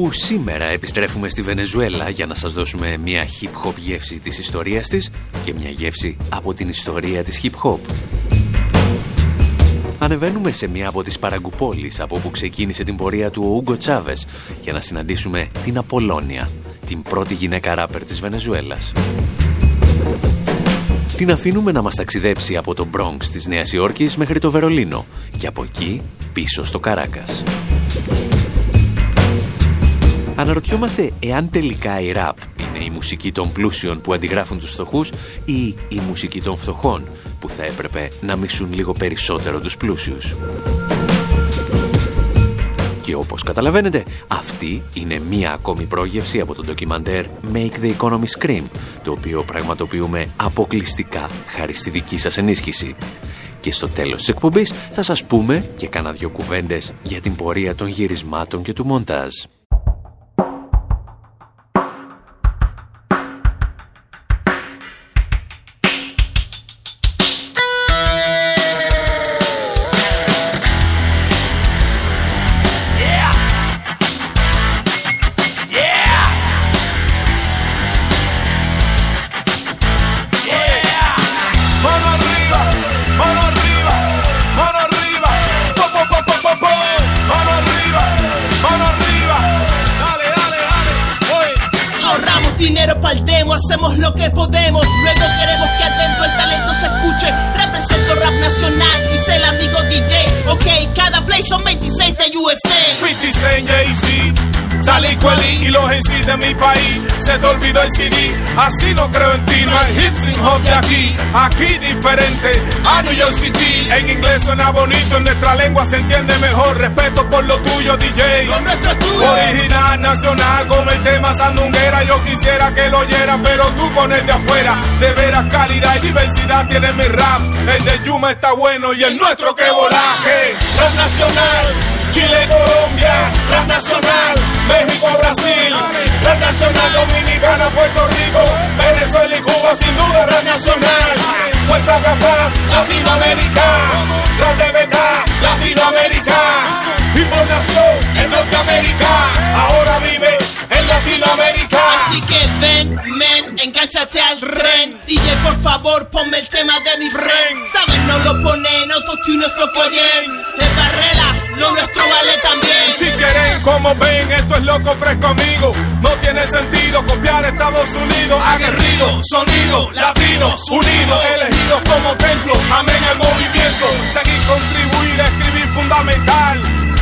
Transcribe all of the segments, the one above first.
Όπου σήμερα επιστρέφουμε στη Βενεζουέλα για να σας δώσουμε μια hip-hop γεύση της ιστορίας της και μια γεύση από την ιστορία της hip-hop. Ανεβαίνουμε σε μια από τις παραγκουπόλεις από όπου ξεκίνησε την πορεία του ο Ούγκο Τσάβες για να συναντήσουμε την Απολώνια, την πρώτη γυναίκα ράπερ της Βενεζουέλας. Την αφήνουμε να μας ταξιδέψει από το Bronx της Νέας Υόρκης μέχρι το Βερολίνο και από εκεί πίσω στο Καράκας. Αναρωτιόμαστε εάν τελικά η ραπ είναι η μουσική των πλούσιων που αντιγράφουν τους φτωχούς ή η μουσική των φτωχών που θα έπρεπε να μισούν λίγο περισσότερο τους πλούσιους. Και όπως καταλαβαίνετε, αυτή είναι μία ακόμη πρόγευση από το ντοκιμαντέρ Make the Economy Scream, το οποίο πραγματοποιούμε αποκλειστικά χάρη στη δική σας ενίσχυση. Και στο τέλος της εκπομπής θα σας πούμε και κάνα δυο κουβέντες για την πορεία των γυρισμάτων και του μοντάζ. que podemos. Luego queremos que atento el talento se escuche. Represento rap nacional, dice el amigo DJ. Ok, cada play son 26 de USA. 56 Jay-Z. Así no creo en ti, no hay hip sin hop de aquí. Aquí diferente, a New York City. En inglés suena bonito, en nuestra lengua se entiende mejor. Respeto por lo tuyo, DJ. Lo nuestro Original, nacional, como el tema sandunguera. Yo quisiera que lo oyera, pero tú pones de afuera. De veras calidad y diversidad tiene mi rap. El de Yuma está bueno y el nuestro que volaje. Rap nacional Chile, Colombia, rap nacional, México, Brasil, rap nacional, Dominicana, Puerto Rico, Venezuela y Cuba, sin duda rap nacional, Fuerza Capaz, Latinoamérica, rap de verdad, Latinoamérica, nación en Norteamérica, ahora vive en Latinoamérica. Así que ven, men, enganchate al tren. DJ, por favor, ponme el tema de mi friend. Saben, no lo ponen, autotune nuestro bien. Es barrera lo nuestro vale también. Si quieren, como ven, esto es loco fresco amigo. No tiene sentido copiar Estados Unidos. Aguerrido, sonido, latinos, unidos, elegidos como templo. Amén el movimiento. Seguir, contribuir, escribir fundamental.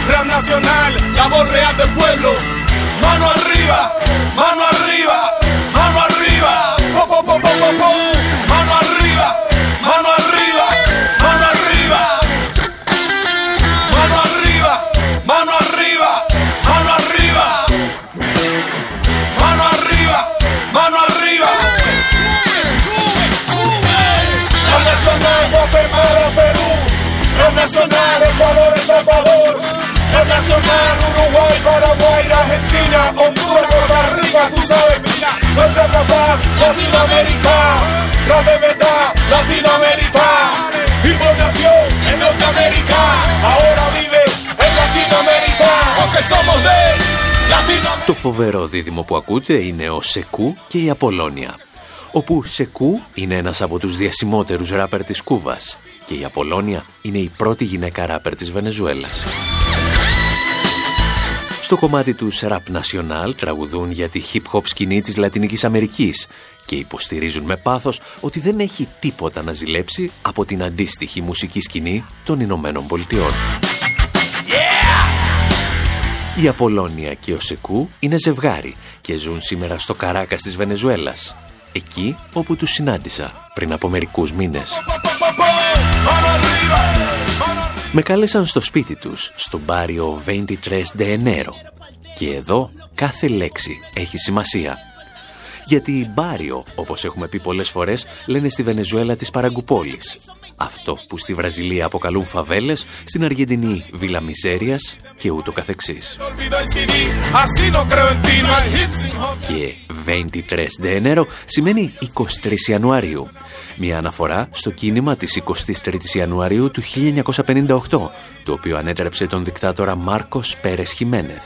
Rap nacional, la voz real del pueblo. Mano arriba, mano arriba, Argentina, Honduras, Costa Rica, tú sabes, mira. Fuerza capaz, Latinoamérica. Rap de verdad, Latinoamérica. Importación en Norteamérica. Ahora vive Το φοβερό δίδυμο που ακούτε είναι ο Σεκού και η Απολώνια όπου Σεκού είναι ένας από τους διασημότερους ράπερ της Κούβας και η Απολώνια είναι η πρώτη γυναίκα ράπερ της Βενεζουέλας. Στο κομμάτι του Rap National τραγουδούν για τη hip-hop σκηνή της Λατινικής Αμερικής και υποστηρίζουν με πάθος ότι δεν έχει τίποτα να ζηλέψει από την αντίστοιχη μουσική σκηνή των Ηνωμένων Πολιτειών. Η Απολώνια και ο Σεκού είναι ζευγάρι και ζουν σήμερα στο Καράκας της Βενεζουέλας, εκεί όπου τους συνάντησα πριν από μερικούς μήνες. Με κάλεσαν στο σπίτι τους, στο μπάριο 23 de Enero. Και εδώ κάθε λέξη έχει σημασία. Γιατί μπάριο, όπως έχουμε πει πολλές φορές, λένε στη Βενεζουέλα της Παραγκουπόλης. Αυτό που στη Βραζιλία αποκαλούν φαβέλες, στην Αργεντινή Βίλα Μιζέριας και ούτω καθεξής. Και 23 de enero σημαίνει 23 Ιανουαρίου. Μια αναφορά στο κίνημα της 23ης Ιανουαρίου του 1958, το οποίο ανέτρεψε τον δικτάτορα Μάρκος Πέρες Χιμένεθ.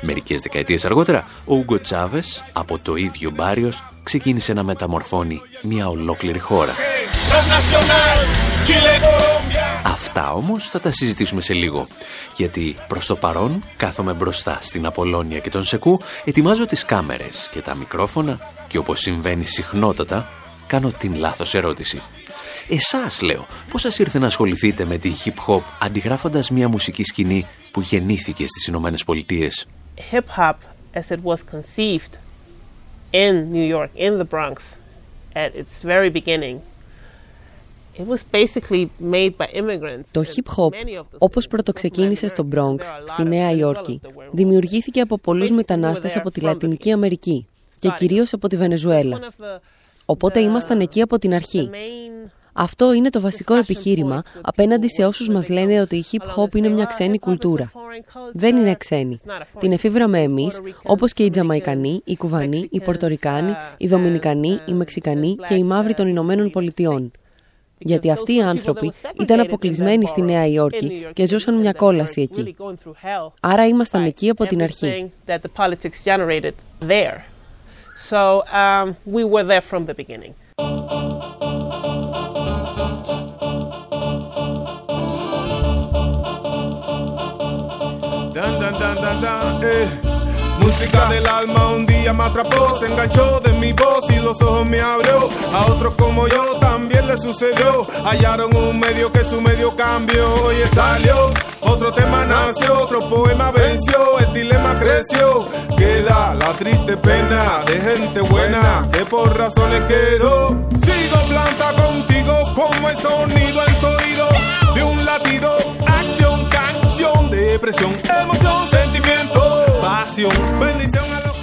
Μερικές δεκαετίες αργότερα, ο Ούγκο Τσάβες, από το ίδιο Μπάριος, ξεκίνησε να μεταμορφώνει μια ολόκληρη χώρα. Αυτά όμως θα τα συζητήσουμε σε λίγο. Γιατί προς το παρόν κάθομαι μπροστά στην Απολώνια και τον Σεκού, ετοιμάζω τις κάμερες και τα μικρόφωνα και όπως συμβαίνει συχνότατα, κάνω την λάθος ερώτηση. Εσάς λέω, πώς σας ήρθε να ασχοληθείτε με τη hip-hop αντιγράφοντας μια μουσική σκηνή που γεννήθηκε στις Ηνωμένες Πολιτείες; Hip-hop as it was conceived in New York, in the Bronx, at its very beginning, το hip hop, όπως πρωτοξεκίνησε στο Bronx, στη Νέα Υόρκη, δημιουργήθηκε από πολλούς μετανάστες από τη Λατινική Αμερική και κυρίως από τη Βενεζουέλα. Οπότε ήμασταν εκεί από την αρχή. Αυτό είναι το βασικό επιχείρημα απέναντι σε όσους μας λένε ότι η hip hop είναι μια ξένη κουλτούρα. Δεν είναι ξένη. Την εφήβραμε εμείς, όπως και οι Τζαμαϊκανοί, οι Κουβανοί, οι Πορτορικάνοι, οι Δομινικανοί, οι Μεξικανοί και οι Μαύροι των Ηνωμένων Πολιτειών. Γιατί αυτοί οι άνθρωποι ήταν αποκλεισμένοι στη Νέα Υόρκη και ζούσαν μια κόλαση εκεί. Άρα ήμασταν εκεί από την αρχή. So um, we were there from the beginning. Dun, dun, dun, dun, dun, eh. Música del alma un día me atrapó, se enganchó de mi voz y los ojos me abrió. A otros como yo también le sucedió. Hallaron un medio que su medio cambió y salió. Otro tema nació, otro poema venció, el dilema creció. Queda la triste pena de gente buena que por razones quedó. Sigo planta contigo como el sonido en tu oído de un latido, depresión, emoción, sentimiento.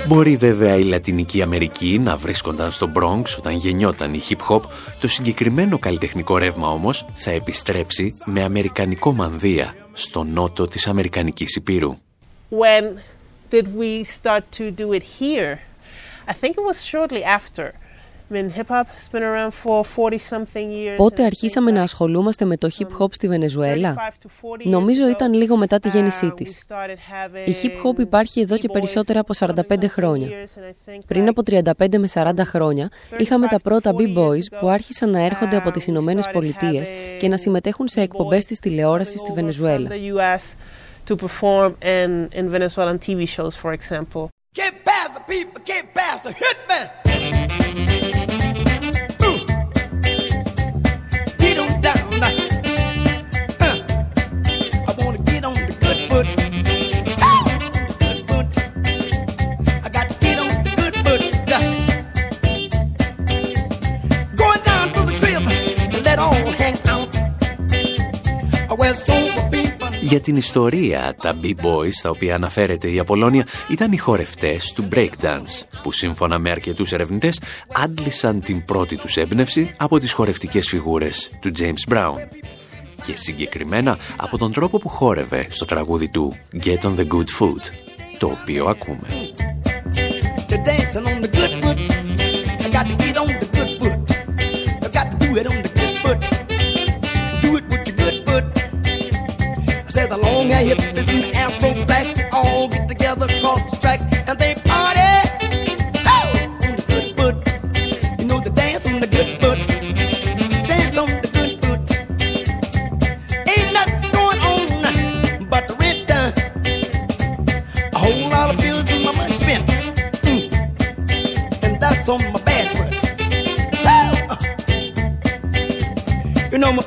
Μπορεί βέβαια η Λατινική Αμερική να βρίσκονταν στο Bronx όταν γεννιόταν η hip hop, το συγκεκριμένο καλλιτεχνικό ρεύμα όμως θα επιστρέψει με αμερικανικό μανδύα στο νότο της Αμερικανικής Υπήρου. When did we start to do it here? I think it was shortly after. Πότε αρχίσαμε να ασχολούμαστε με το hip hop στη Βενεζουέλα; Νομίζω ήταν λίγο μετά τη γέννησή uh, της. Η hip hop υπάρχει εδώ και περισσότερα από 45 χρόνια. Πριν από 35 με 40 χρόνια είχαμε τα πρώτα B-Boys που άρχισαν να έρχονται από τις Ηνωμένες Πολιτείες και να συμμετέχουν σε εκπομπές της τηλεόρασης στη Βενεζουέλα. Για την ιστορία, τα B-Boys, στα οποία αναφέρεται η Απολώνια, ήταν οι χορευτές του breakdance, που σύμφωνα με αρκετούς ερευνητές άντλησαν την πρώτη τους έμπνευση από τις χορευτικές φιγούρες του James Brown. Και συγκεκριμένα από τον τρόπο που χόρευε στο τραγούδι του Get on the Good Food, το οποίο ακούμε.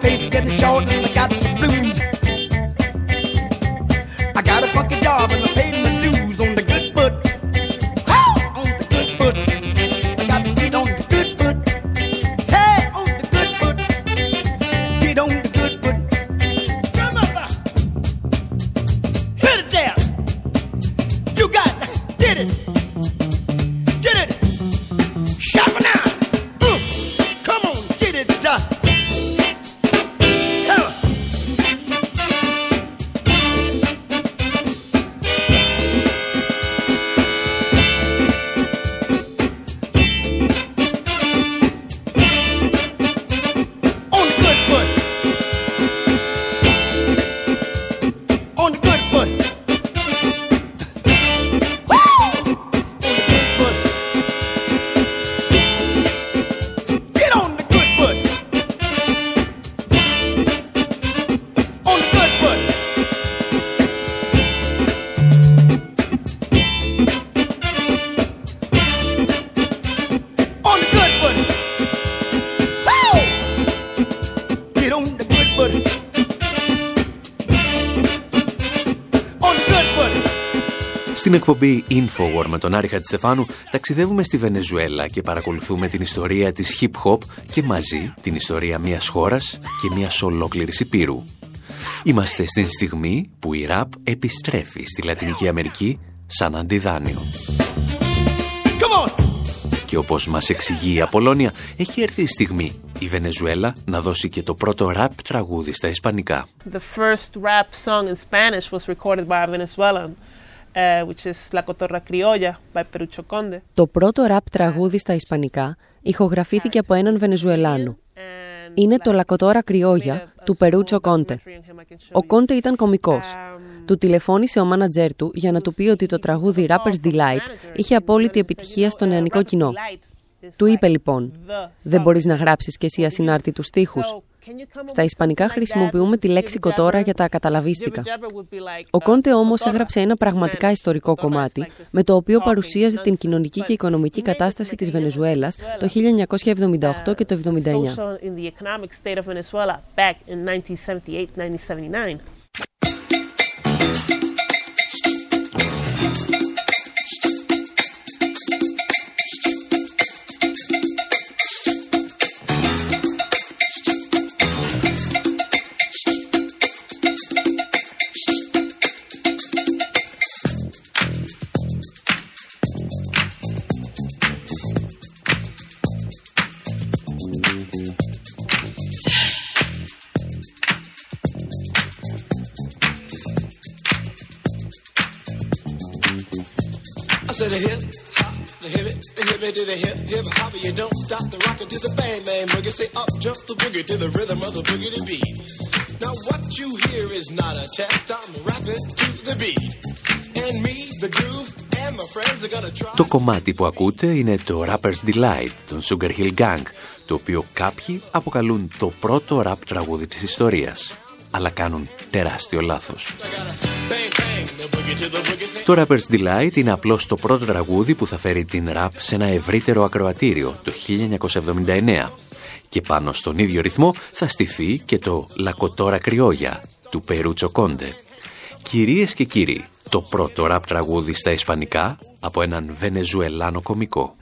Face getting short. I got Στην εκπομπή Infowar με τον Άρη Χατζηστεφάνου ταξιδεύουμε στη Βενεζουέλα και παρακολουθούμε την ιστορία της hip hop και μαζί την ιστορία μιας χώρας και μιας ολόκληρης υπήρου. Είμαστε στην στιγμή που η ραπ επιστρέφει στη Λατινική Αμερική σαν αντιδάνειο. Και όπως μας εξηγεί η Απολώνια, έχει έρθει η στιγμή η Βενεζουέλα να δώσει και το πρώτο ραπ τραγούδι στα Ισπανικά. The first rap song in Spanish was recorded by a Venezuelan. Uh, which is La Cotorra Criolla by Perucho Conde. Το πρώτο ραπ τραγούδι στα Ισπανικά ηχογραφήθηκε από έναν Βενεζουελάνο. Είναι το Λακοτόρα Κρυόγια του Περούτσο Κόντε. Ο Κόντε ήταν κωμικός. Του τηλεφώνησε ο μάνατζέρ του για να του πει ότι το τραγούδι Rapper's Delight είχε απόλυτη επιτυχία στο νεανικό κοινό. Του είπε λοιπόν, δεν μπορείς να γράψεις κι εσύ ασυνάρτητους στίχους. Στα ισπανικά χρησιμοποιούμε τη λέξη κοτόρα για τα καταλαβίστικα. Ο Κόντε όμως έγραψε ένα πραγματικά ιστορικό κομμάτι, με το οποίο παρουσίαζε την κοινωνική και οικονομική κατάσταση της Βενεζουέλας το 1978 και το 1979. Say up jump the boogie to the rhythm of the boogie to beat. Now what you hear is not a test. I'm rapping to the beat, and me, the groove. Το κομμάτι που ακούτε είναι το Rapper's Delight των Sugar Hill Gang, το οποίο κάποιοι αποκαλούν το πρώτο ραπ τραγούδι της ιστορίας, αλλά κάνουν τεράστιο λάθος. Το Rapper's Delight είναι απλώς το πρώτο τραγούδι που θα φέρει την ραπ σε ένα ευρύτερο ακροατήριο το 1979 και πάνω στον ίδιο ρυθμό θα στηθεί και το «Λακοτόρα Κρυόγια» του Περούτσο Κόντε. Κυρίες και κύριοι, το πρώτο ραπ τραγούδι στα Ισπανικά από έναν Βενεζουελάνο κομικό.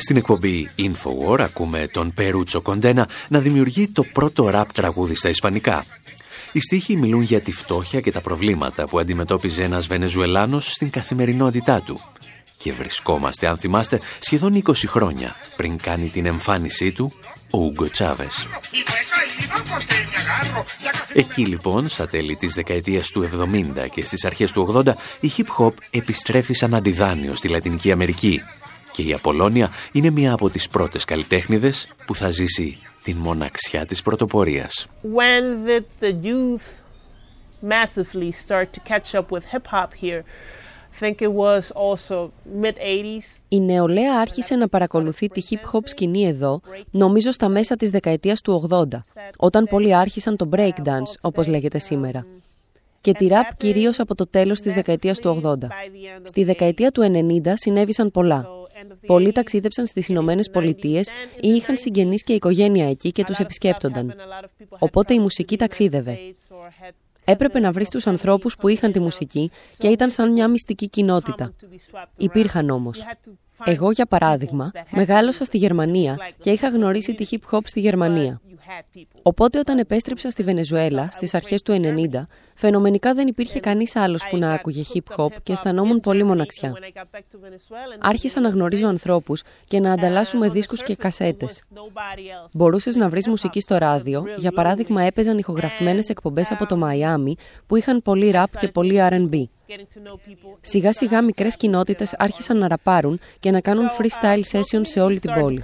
Στην εκπομπή Infowar ακούμε τον Περούτσο Κοντένα να δημιουργεί το πρώτο ραπ τραγούδι στα Ισπανικά. Οι στίχοι μιλούν για τη φτώχεια και τα προβλήματα που αντιμετώπιζε ένας Βενεζουελάνος στην καθημερινότητά του. Και βρισκόμαστε, αν θυμάστε, σχεδόν 20 χρόνια πριν κάνει την εμφάνισή του ο Ούγκο Τσάβες. Εκεί λοιπόν, στα τέλη της δεκαετίας του 70 και στις αρχές του 80, η hip hop επιστρέφει σαν αντιδάνειο στη Λατινική Αμερική και η Απολώνια είναι μία από τις πρώτες καλλιτέχνηδες που θα ζήσει την μοναξιά της πρωτοπορίας. When did the youth massively start to catch up with hip hop here? Η νεολαία άρχισε να παρακολουθεί τη hip hop σκηνή εδώ, νομίζω στα μέσα της δεκαετίας του 80, όταν πολλοί άρχισαν το breakdance, όπως λέγεται σήμερα. Και τη rap κυρίως από το τέλος της δεκαετίας του 80. Στη δεκαετία του 90 συνέβησαν πολλά. Πολλοί ταξίδεψαν στις Ηνωμένες Πολιτείες ή είχαν συγγενείς και οικογένεια εκεί και τους επισκέπτονταν. Οπότε η μουσική ταξίδευε. Έπρεπε να βρεις τους ανθρώπους που είχαν τη μουσική και ήταν σαν μια μυστική κοινότητα. Υπήρχαν όμως. Εγώ, για παράδειγμα, μεγάλωσα στη Γερμανία και είχα γνωρίσει τη hip hop στη Γερμανία. Οπότε όταν επέστρεψα στη Βενεζουέλα στις αρχές του 90, φαινομενικά δεν υπήρχε κανείς άλλος που να άκουγε hip hop και αισθανόμουν πολύ μοναξιά. Άρχισα να γνωρίζω ανθρώπους και να ανταλλάσσουμε δίσκους και κασέτες. Μπορούσες να βρεις μουσική στο ράδιο, για παράδειγμα έπαιζαν ηχογραφημένες εκπομπές από το Μαϊάμι που είχαν πολύ rap και πολύ R&B. Σιγά σιγά μικρές κοινότητες άρχισαν να ραπάρουν και να κάνουν freestyle sessions σε όλη την πόλη.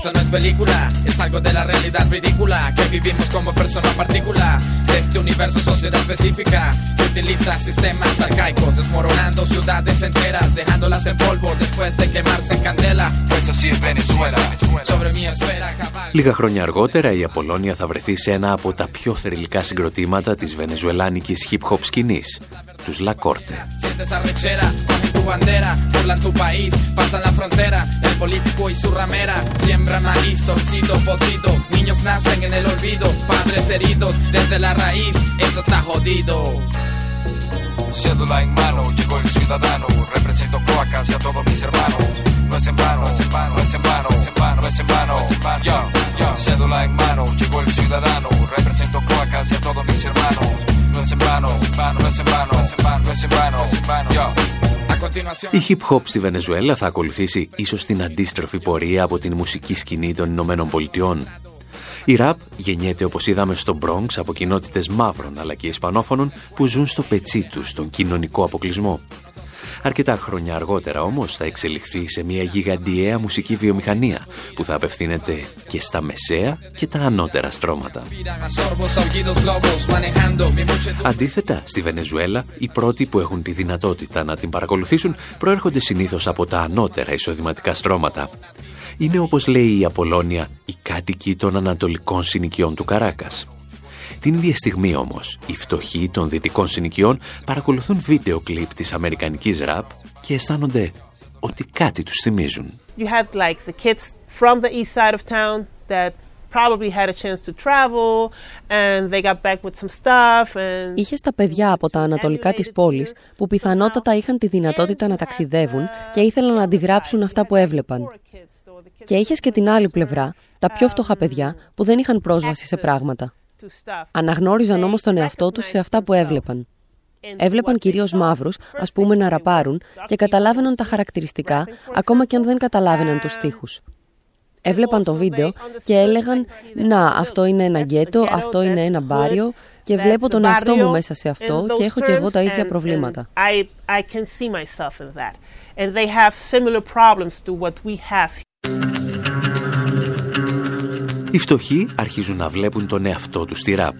Esto no es película, es algo de la realidad ridícula que vivimos como persona particular de este universo sociedad específica que utiliza sistemas arcaicos, desmoronando ciudades enteras, dejándolas en polvo después de quemarse en candela. Pues así es Venezuela. Sobre mi esfera cabal. Λίγα χρόνια αργότερα η Απολώνια θα βρεθεί σε ένα από τα πιο θρηλυκά συγκροτήματα της βενεζουελάνικης hip-hop σκηνής, Cactus La Corte. Sientes arrechera, cogen tu bandera, burlan tu país, pasan la frontera, el político y su ramera, siembra maíz, torcido, potrito, niños nacen en el olvido, padres heridos desde la raíz, esto está jodido. Cédula en mano, llegó el ciudadano, represento Coacas y a todos mis hermanos. No es en vano, no es en vano, no es en vano, no es en vano, no es en vano, no es en vano. Yo, yo, cédula en mano, llegó el ciudadano, represento Coacas y a todos mis hermanos. No es en vano, no es en vano, no es en vano, no es en vano, no es en vano, no es en vano. Yo. Η hip hop στη Βενεζουέλα θα ακολουθήσει ίσως την αντίστροφη πορεία από την μουσική σκηνή των Ηνωμένων Πολιτειών. Η ραπ γεννιέται όπως είδαμε στο Bronx από κοινότητες μαύρων αλλά και ισπανόφωνων που ζουν στο πετσί τους στον κοινωνικό αποκλεισμό. Αρκετά χρόνια αργότερα όμως θα εξελιχθεί σε μια γιγαντιαία μουσική βιομηχανία που θα απευθύνεται και στα μεσαία και τα ανώτερα στρώματα. Αντίθετα, στη Βενεζουέλα, οι πρώτοι που έχουν τη δυνατότητα να την παρακολουθήσουν προέρχονται συνήθως από τα ανώτερα εισοδηματικά στρώματα. Είναι όπως λέει η Απολώνια οι κάτοικοι των ανατολικών συνοικιών του Καράκας. Την ίδια στιγμή όμως, οι φτωχοί των δυτικών συνοικιών παρακολουθούν βίντεο κλιπ της αμερικανικής ραπ και αισθάνονται ότι κάτι τους θυμίζουν. You had like the kids from the east side of town that probably had a chance to travel and they got back with some stuff and... Είχε τα παιδιά από τα ανατολικά της πόλης που πιθανότατα είχαν τη δυνατότητα να ταξιδεύουν και ήθελαν να αντιγράψουν αυτά που έβλεπαν. Και είχες και την άλλη πλευρά, τα πιο φτωχά παιδιά που δεν είχαν πρόσβαση σε πράγματα. Αναγνώριζαν όμως τον εαυτό τους σε αυτά που έβλεπαν. Έβλεπαν κυρίως μαύρους, ας πούμε, να ραπάρουν και καταλάβαιναν τα χαρακτηριστικά, ακόμα και αν δεν καταλάβαιναν τους στίχους. Έβλεπαν το βίντεο και έλεγαν «Να, αυτό είναι ένα γκέτο, αυτό είναι ένα μπάριο και βλέπω τον εαυτό μου μέσα σε αυτό και έχω και εγώ τα ίδια προβλήματα». Οι φτωχοί αρχίζουν να βλέπουν τον εαυτό τους στη ραπ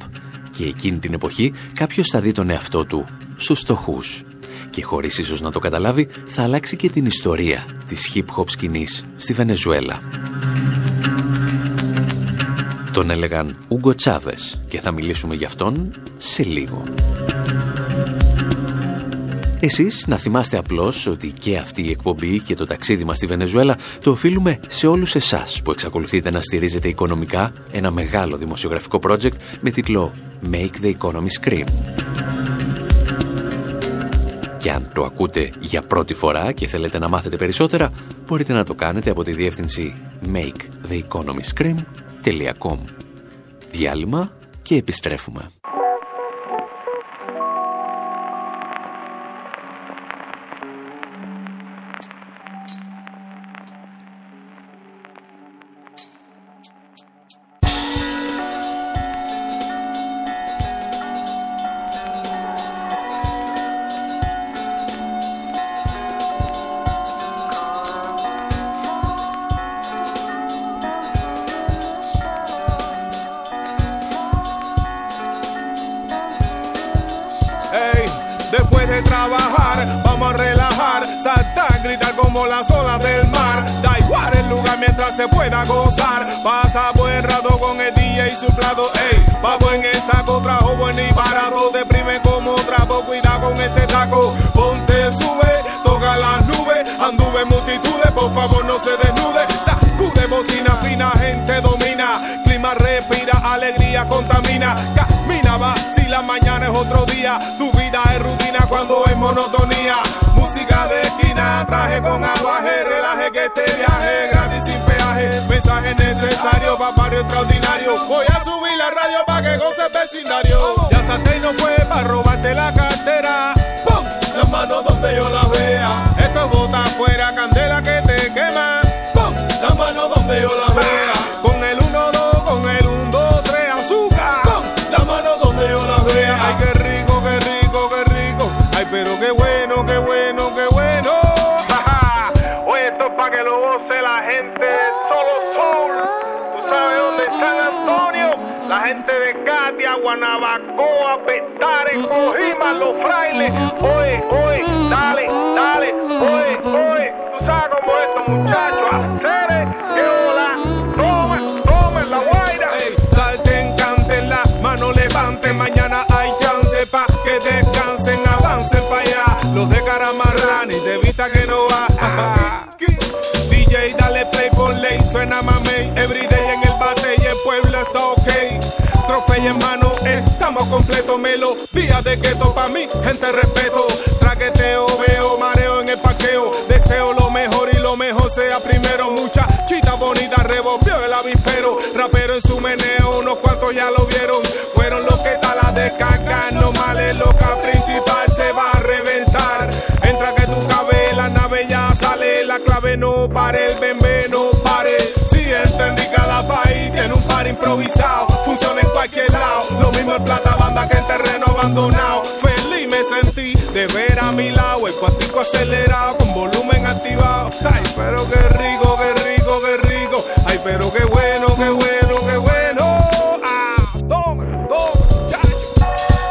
και εκείνη την εποχή κάποιος θα δει τον εαυτό του στους φτωχούς και χωρίς ίσως να το καταλάβει θα αλλάξει και την ιστορία της hip-hop σκηνής στη Βενεζουέλα. Τον έλεγαν Ούγκο Τσάβες και θα μιλήσουμε γι' αυτόν σε λίγο. Εσείς να θυμάστε απλώς ότι και αυτή η εκπομπή και το ταξίδι μας στη Βενεζουέλα το οφείλουμε σε όλους εσάς που εξακολουθείτε να στηρίζετε οικονομικά ένα μεγάλο δημοσιογραφικό project με τίτλο Make the Economy Scream. Και αν το ακούτε για πρώτη φορά και θέλετε να μάθετε περισσότερα, μπορείτε να το κάνετε από τη διεύθυνση maketheeconomyscream.com Διάλειμμα και επιστρέφουμε. Barrio extraordinario. Voy a subir la radio para que goce vecindario. Ya salté y no fue para robarte la cartera. ¡Pum! Las manos donde yo la vea. Esto bota afuera, candela que te quema. ¡Pum! Las manos donde yo la Los frailes. Oye, oye, dale, dale, oye, oye. Tú sabes cómo es esto, muchachos. Hacer que hola. Toma, toma la guaira. Salten, canten, la mano levanten. Mañana hay chance pa' que descansen, avancen pa' allá. Los de Caramarrani, de vista que no va. DJ, dale play por ley, suena mamey, everyday en el bate y el pueblo está trofeo en mano, estamos completos, melodía de keto pa' mí, gente respeto, acelerado con volumen activado. Ay, pero qué rico, qué rico, qué rico. Ay, pero qué bueno, qué bueno, qué bueno. Ah, toma, toma, ya.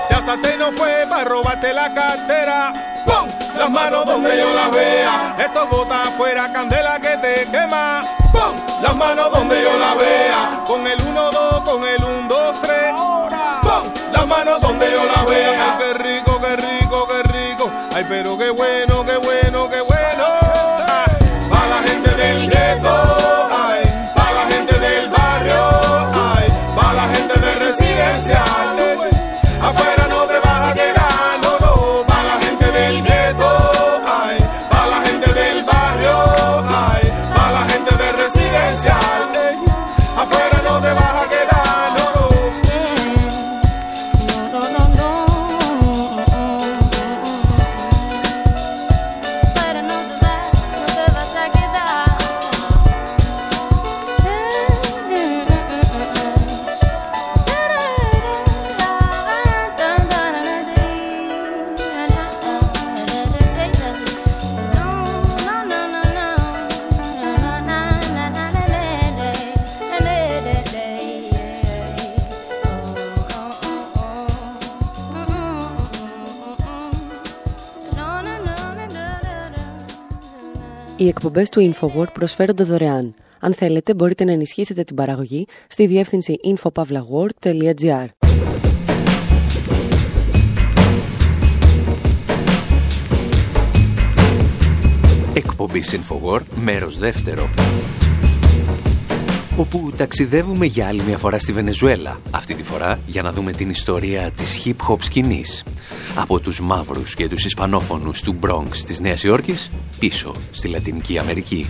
Ya no fue para robarte la cartera. ¡Pum! Las manos donde yo las vea. Esto bota afuera, candela que te quema. ¡Pum! Las manos donde yo la vea. Con el 1, 2, con el 1, 2, 3. ¡Pum! Las manos donde yo la vea. Εκπομπές του InfoWord προσφέρονται δωρεάν. Αν θέλετε, μπορείτε να ενισχύσετε την παραγωγή στη διεύθυνση infopavlagor.gr. Εκπομπή InfoWord, μέρος δεύτερο. Όπου ταξιδεύουμε για άλλη μια φορά στη Βενεζουέλα, αυτή τη φορά για να δούμε την ιστορία της hip-hop σκηνής. Από τους μαύρους και τους ισπανόφωνους του Bronx της Νέας Υόρκης, πίσω στη Λατινική Αμερική.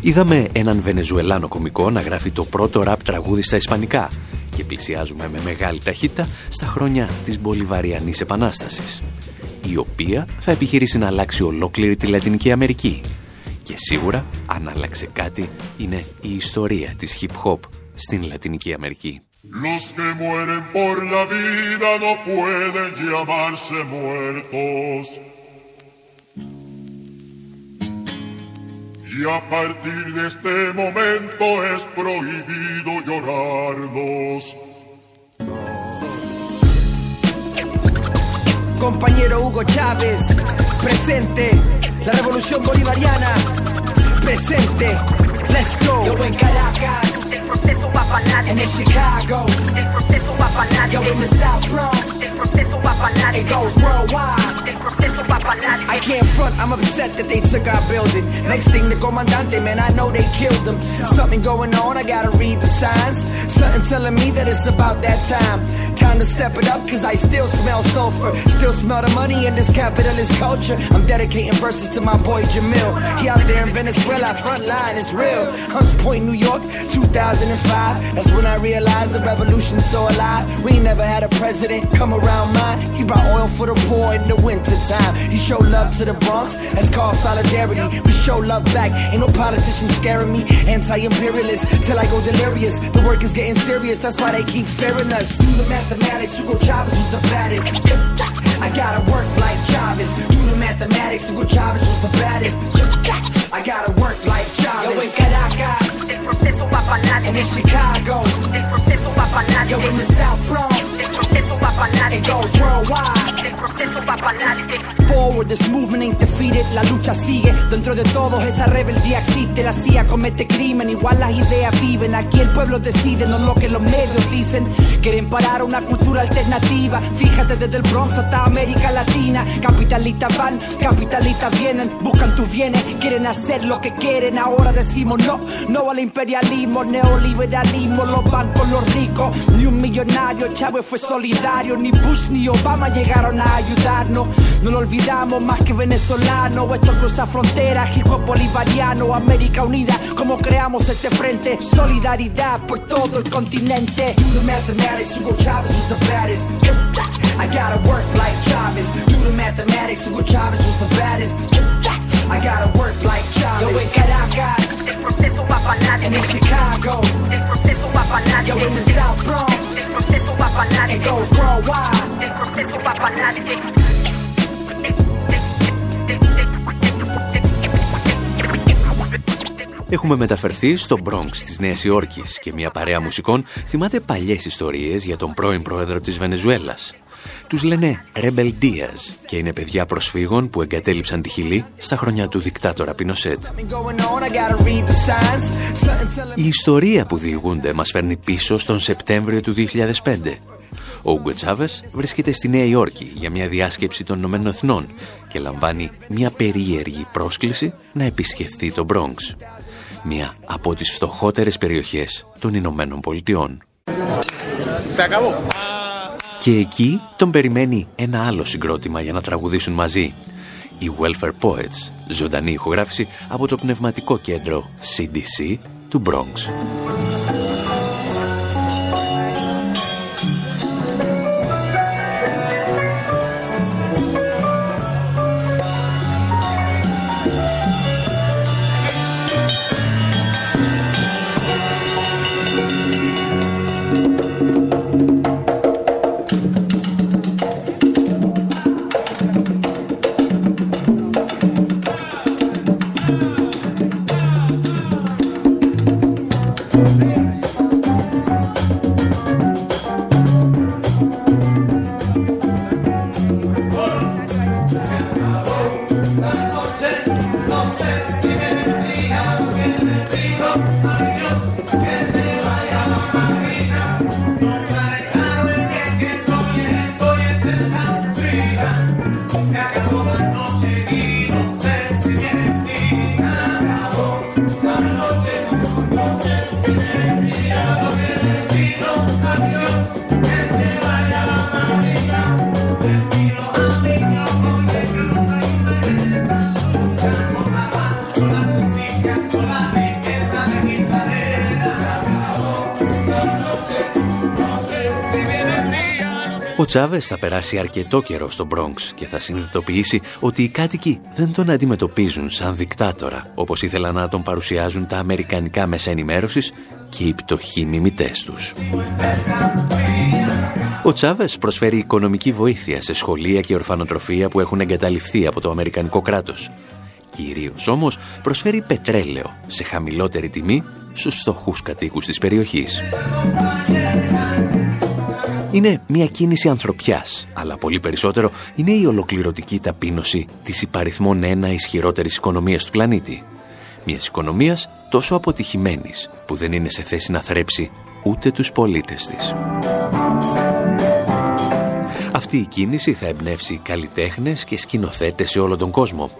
Είδαμε έναν Βενεζουελάνο κομικό να γράφει το πρώτο ραπ τραγούδι στα Ισπανικά και πλησιάζουμε με μεγάλη ταχύτητα στα χρόνια της Μπολιβαριανής Επανάστασης, η οποία θα επιχειρήσει να αλλάξει ολόκληρη τη Λατινική Αμερική και σίγουρα, αν άλλαξε κάτι, είναι η ιστορία της hip-hop στην Λατινική Αμερική. Los que mueren por la vida no pueden llamarse muertos. Y a partir de este momento es prohibido llorarlos. Compañero Hugo Chávez, presente la revolución bolivariana presente. Let's go. Yo en Caracas, proceso para adelante. En el Chicago, el proceso para. Yo in the South Bronx, el proceso para. It goes worldwide, proceso para. I can't front, I'm upset that they took our building. Next thing, the comandante, man, I know they killed them. Something going on, I gotta read the signs. Something telling me that it's about that time. Time to step it up, cause I still smell sulfur. Still smell the money in this capitalist culture. I'm dedicating verses to my boy Jamil. He out there in Venezuela, front line is real. Hunts Point, New York, 2005. That's when I realized the revolution's so alive. We never had a president come around mine. He brought oil for the poor in the winter time. He showed love to the Bronx, that's called solidarity. We show love back, ain't no politician scaring me. Anti-imperialist, till I go delirious. The work is getting serious, that's why they keep fearing us. Do the mathematics, Hugo Chavez This movement ain't. La lucha sigue. Dentro de todos esa rebeldía existe. La CIA comete crimen, igual las ideas viven. Aquí el pueblo decide, no lo que los medios dicen. Quieren parar una cultura alternativa. Fíjate desde el Bronx hasta América Latina. Capitalistas van, capitalistas vienen. Buscan tus bienes, quieren hacer lo que quieren. Ahora decimos no, no al imperialismo, neoliberalismo. Los bancos, los ricos. Ni un millonario, Chávez fue solidario. Ni Bush ni Obama llegaron a ayudarnos. No lo olvidamos más que venezolano. Esto cruza fronteras, hijo bolivariano. América Unida, como creamos ese frente. Solidaridad por todo el continente. Do the mathematics, Hugo Chavez was the baddest. I gotta work like Chavez. Do the mathematics, Hugo Chavez was the baddest. I gotta work like Chavez. Yo en Caracas, el proceso va para adelante. And in Chicago, el proceso va para adelante. Yo in the South Bronx, el proceso va para. It goes worldwide, el proceso va para adelante. Έχουμε μεταφερθεί στο Bronx της Νέας Υόρκης και μια παρέα μουσικών θυμάται παλιές ιστορίες για τον πρώην πρόεδρο της Βενεζουέλας. Τους λένε Rebel Diaz και είναι παιδιά προσφύγων που εγκατέλειψαν τη Χιλή στα χρόνια του δικτάτορα Πινοσέτ. Η ιστορία που διηγούνται μας φέρνει πίσω στον Σεπτέμβριο του 2005. Ο Ούγκο Τσάβες βρίσκεται στη Νέα Υόρκη για μια διάσκεψη των Ηνωμένων Εθνών και λαμβάνει μια περίεργη πρόσκληση να επισκεφθεί το Bronx. Μια από τις φτωχότερες περιοχές των Ηνωμένων Πολιτειών. Και εκεί τον περιμένει ένα άλλο συγκρότημα για να τραγουδήσουν μαζί. Οι Welfare Poets, ζωντανή ηχογράφηση από το πνευματικό κέντρο CDC του Bronx. Ο Τσάβες θα περάσει αρκετό καιρό στο Bronx και θα συνειδητοποιήσει ότι οι κάτοικοι δεν τον αντιμετωπίζουν σαν δικτάτορα, όπως ήθελαν να τον παρουσιάζουν τα αμερικανικά μέσα ενημέρωσης και οι πτωχοί μιμητές τους. Ο Τσάβες προσφέρει οικονομική βοήθεια σε σχολεία και ορφανοτροφία που έχουν εγκαταλειφθεί από το Αμερικανικό κράτος. Κυρίως όμως προσφέρει πετρέλαιο σε χαμηλότερη τιμή στους στοχούς κατοίκους της περιοχής. Είναι μια κίνηση ανθρωπιάς, αλλά πολύ περισσότερο είναι η ολοκληρωτική ταπείνωση της υπαριθμών ένα ισχυρότερης οικονομίας του πλανήτη. Μιας οικονομίας τόσο αποτυχημένης που δεν είναι σε θέση να θρέψει ούτε τους πολίτες της. Αυτή η κίνηση θα εμπνεύσει καλλιτέχνες και σκηνοθέτες σε όλο τον κόσμο.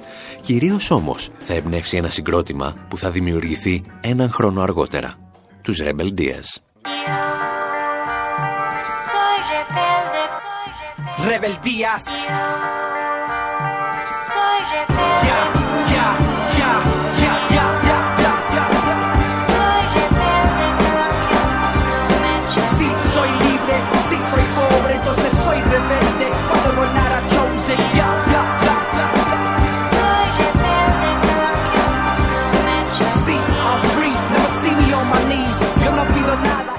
Κυρίως όμως θα εμπνεύσει ένα συγκρότημα που θα δημιουργηθεί έναν χρόνο αργότερα. Τους Rebel Diaz. Rebeldías.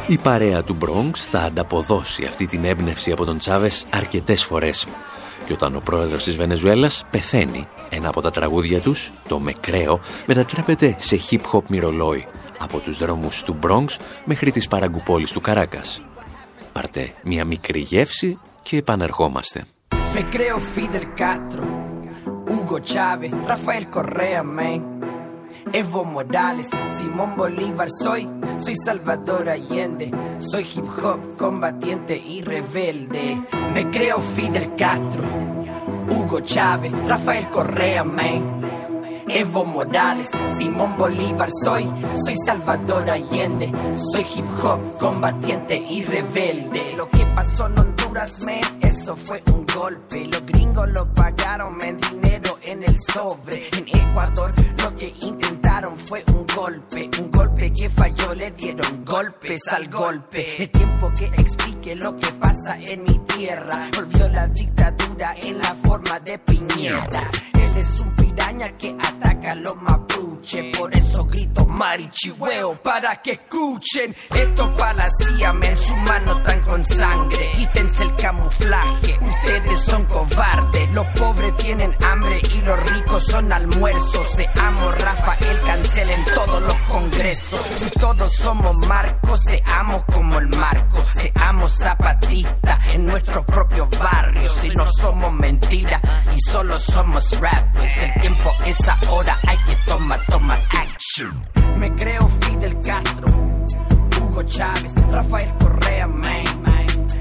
Η παρέα του Bronx θα ανταποδώσει αυτή την έμπνευση από τον Τσάβες αρκετές φορές. Και όταν ο πρόεδρος της Βενεζουέλας πεθαίνει, ένα από τα τραγούδια τους, το «Μεκραίο», μετατρέπεται σε hip-hop μυρολόι από τους δρόμους του Bronx μέχρι τις παραγκουπόλεις του Καράκας. Πάρτε μια μικρή γεύση και επανερχόμαστε. Me creo Fidel Castro, Hugo Chávez, Rafael Correa, man. Evo Morales, Simón Bolívar soy, soy Salvador Allende, soy hip hop combatiente y rebelde. Me creo Fidel Castro, Hugo Chávez, Rafael Correa, man. Evo Morales, Simón Bolívar soy, soy Salvador Allende, soy hip hop combatiente y rebelde. Lo que pasó en Honduras, man, eso fue un golpe. Los gringos lo pagaron, man, dinero en el sobre. En Ecuador lo que intentaron fue un golpe, un golpe que falló, le dieron golpes al golpe. El tiempo que explique lo que pasa en mi tierra, volvió la dictadura en la forma de piñera. Él es un piraña que ataca a los por eso grito marichihueo para que escuchen. Esto para la CIA, men, sus manos están con sangre, quítense el camuflaje, ustedes son cobardes, los pobres tienen hambre y los ricos son almuerzos. Seamos Rafael, cancelen todos los congresos. Si todos somos Marcos, seamos como el Marco, seamos zapatistas en nuestros propios barrios. Si no somos mentira y solo somos rappers, el tiempo es ahora, hay que tomar, tomar action. Me creo Fidel Castro, Hugo Chávez, Rafael Correa, man.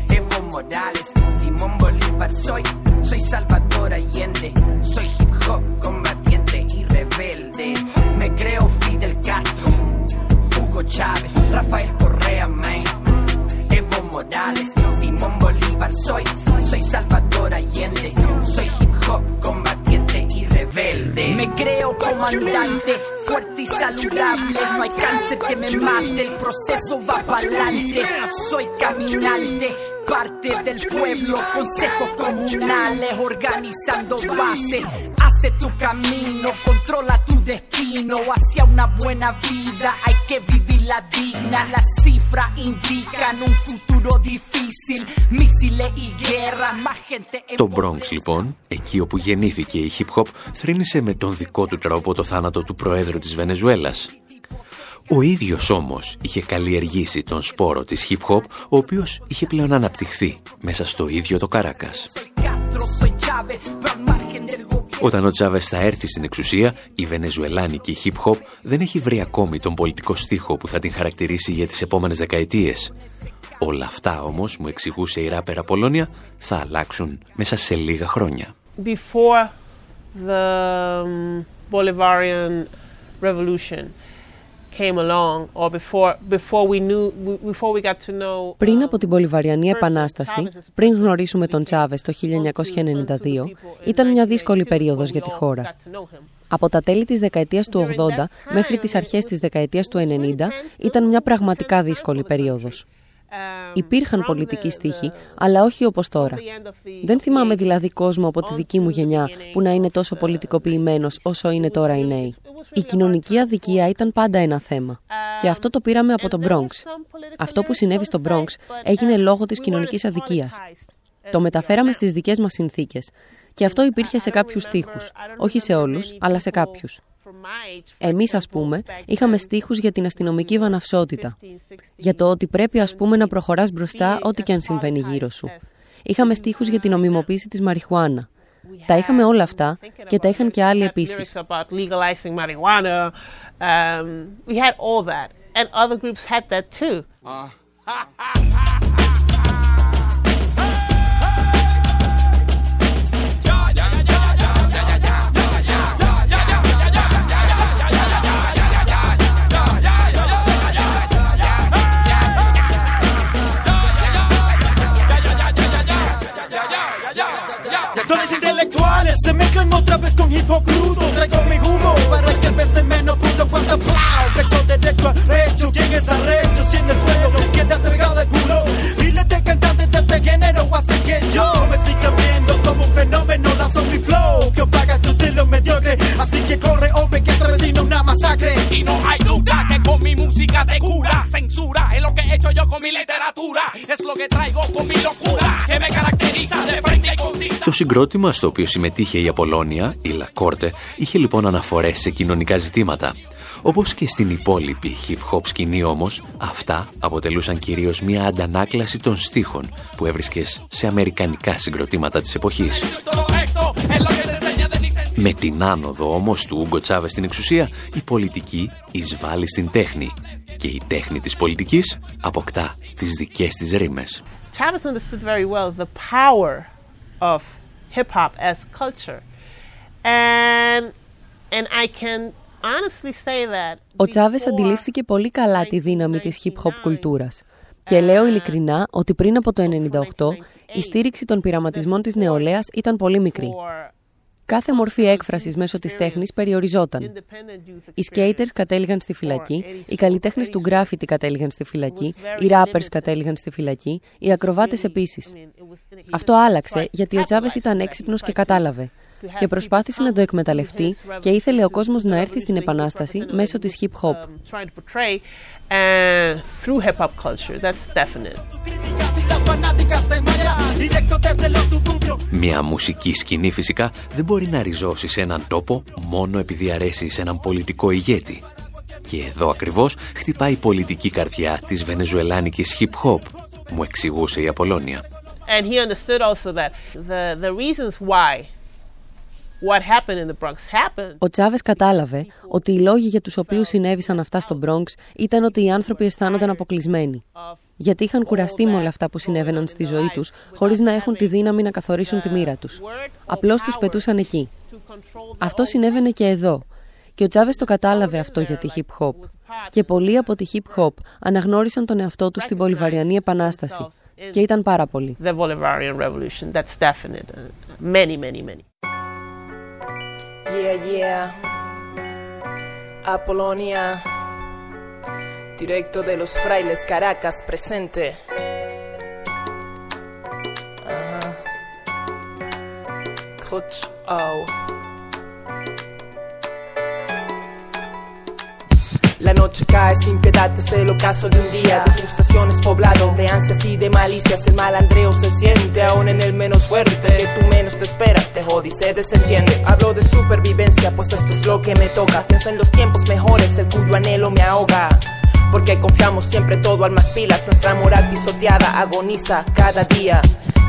Evo Morales, Simón Bolívar, soy, soy Salvador Allende, soy hip hop combatiente comandante, fuerte y saludable, no hay cáncer que me mate, el proceso va para adelante, soy caminante. Parte del pueblo, consejos comunales, organizando base. Hace tu camino, controla tu destino. Hacia una buena vida. Hay que vivirla digna. Las cifras indican un futuro difícil. Misiles y guerra, más gente. Το Bronx λοιπόν, εκεί όπου γεννήθηκε η hip hop, θρύνησε με τον δικό του τρόπο το θάνατο του Προέδρου της Βενεζουέλας. Ο ίδιος όμως είχε καλλιεργήσει τον σπόρο της hip hop, ο οποίος είχε πλέον αναπτυχθεί μέσα στο ίδιο το Καράκας. Όταν ο Τσάβες θα έρθει στην εξουσία, η βενεζουελάνικη hip hop δεν έχει βρει ακόμη τον πολιτικό στίχο που θα την χαρακτηρίσει για τις επόμενες δεκαετίες. Όλα αυτά όμως, μου εξηγούσε η ράπερα Πολώνια, θα αλλάξουν μέσα σε λίγα χρόνια. Before the um, Bolivarian revolution, Πριν από την Πολυβαριανή Επανάσταση, πριν γνωρίσουμε τον Τσάβες το 1992, ήταν μια δύσκολη περίοδος για τη χώρα. Από τα τέλη της δεκαετίας του 80 μέχρι τις αρχές της δεκαετίας του 90 ήταν μια πραγματικά δύσκολη περίοδος. Υπήρχαν πολιτικοί στίχοι, αλλά όχι όπως τώρα. Δεν θυμάμαι δηλαδή κόσμο από τη δική μου γενιά που να είναι τόσο πολιτικοποιημένος όσο είναι τώρα οι νέοι. Η κοινωνική αδικία ήταν πάντα ένα θέμα. Και αυτό το πήραμε από το Bronx. Αυτό που συνέβη στο Bronx έγινε λόγω της κοινωνικής αδικίας. Το μεταφέραμε στις δικές μας συνθήκες. Και αυτό υπήρχε σε κάποιους στίχους. Όχι σε όλους, αλλά σε κάποιους. Εμείς, ας πούμε, είχαμε στίχους για την αστυνομική βαναυσότητα. Για το ότι πρέπει, ας πούμε, να προχωράς μπροστά ό,τι και αν συμβαίνει γύρω σου. Είχαμε στίχους για την ομιμοποίηση της μαριχουάνα. Τα είχαμε όλα αυτά και τα είχαν και άλλοι επίσης. Se mezclan otra vez con hip crudo Traigo mi jugo para que veces menos pudo Cuando flow, pecho derecho a pecho ¿Quién es arrecho? Si en el suelo masacre Y no hay duda que con mi música te cura Censura es lo que he hecho yo con mi literatura Es lo que traigo con mi locura Que me caracteriza de frente y con Το συγκρότημα στο οποίο συμμετείχε η Απολώνια, η Λακόρτε, είχε λοιπόν αναφορές σε κοινωνικά ζητήματα. Όπως και στην υπόλοιπη hip-hop σκηνή όμως, αυτά αποτελούσαν κυρίως μια αντανάκλαση των στίχων που έβρισκες σε αμερικανικά συγκροτήματα της εποχής. Με την άνοδο όμως του Ούγκο Τσάβες στην εξουσία, η πολιτική εισβάλλει στην τέχνη και η τέχνη της πολιτικής αποκτά τις δικές της ρήμες. Chavez understood very well the power of hip hop as culture. And, and I can honestly say that Ο Τσάβες αντιλήφθηκε πολύ καλά τη δύναμη της hip hop κουλτούρας. Και λέω ειλικρινά ότι πριν από το 1998 η στήριξη των πειραματισμών της νεολαίας ήταν πολύ μικρή. Κάθε μορφή έκφρασης μέσω της τέχνης περιοριζόταν. Οι skaters κατέληγαν στη φυλακή, οι καλλιτέχνες του γκράφιτι κατέληγαν στη φυλακή, οι rappers κατέληγαν στη φυλακή, οι ακροβάτες επίσης. Αυτό άλλαξε γιατί ο Τσάβε ήταν έξυπνος και κατάλαβε. Και προσπάθησε να το εκμεταλλευτεί και ήθελε ο κόσμος να έρθει στην Επανάσταση μέσω της hip-hop. Μια μουσική σκηνή φυσικά δεν μπορεί να ριζώσει σε έναν τόπο μόνο επειδή αρέσει σε έναν πολιτικό ηγέτη. Και εδώ ακριβώς χτυπάει η πολιτική καρδιά της βενεζουελάνικης hip-hop, μου εξηγούσε η Απολώνια. And he understood also that the, the reasons why ο Τσάβες κατάλαβε ότι οι λόγοι για τους οποίους συνέβησαν αυτά στο Bronx ήταν ότι οι άνθρωποι αισθάνονταν αποκλεισμένοι. Γιατί είχαν κουραστεί με όλα αυτά που συνέβαιναν στη ζωή τους, χωρίς να έχουν τη δύναμη να καθορίσουν τη μοίρα τους. Απλώς τους πετούσαν εκεί. Αυτό συνέβαινε και εδώ. Και ο Τσάβες το κατάλαβε αυτό για τη hip hop. Και πολλοί από τη hip hop αναγνώρισαν τον εαυτό τους στην Πολυβαριανή Επανάσταση. Και ήταν πάρα πολλοί. Yeah, yeah. Apolonia. Directo de los frailes Caracas presente. La noche cae sin piedad, es el ocaso de un día de frustraciones poblado de ansias y de malicias. El malandreo se siente aún en el menos fuerte que tú menos te esperas. Te jode y se desentiende. Hablo de supervivencia, pues esto es lo que me toca. Pienso en los tiempos mejores, el cuyo anhelo me ahoga. Porque confiamos siempre todo al más pilas. Nuestra moral pisoteada agoniza cada día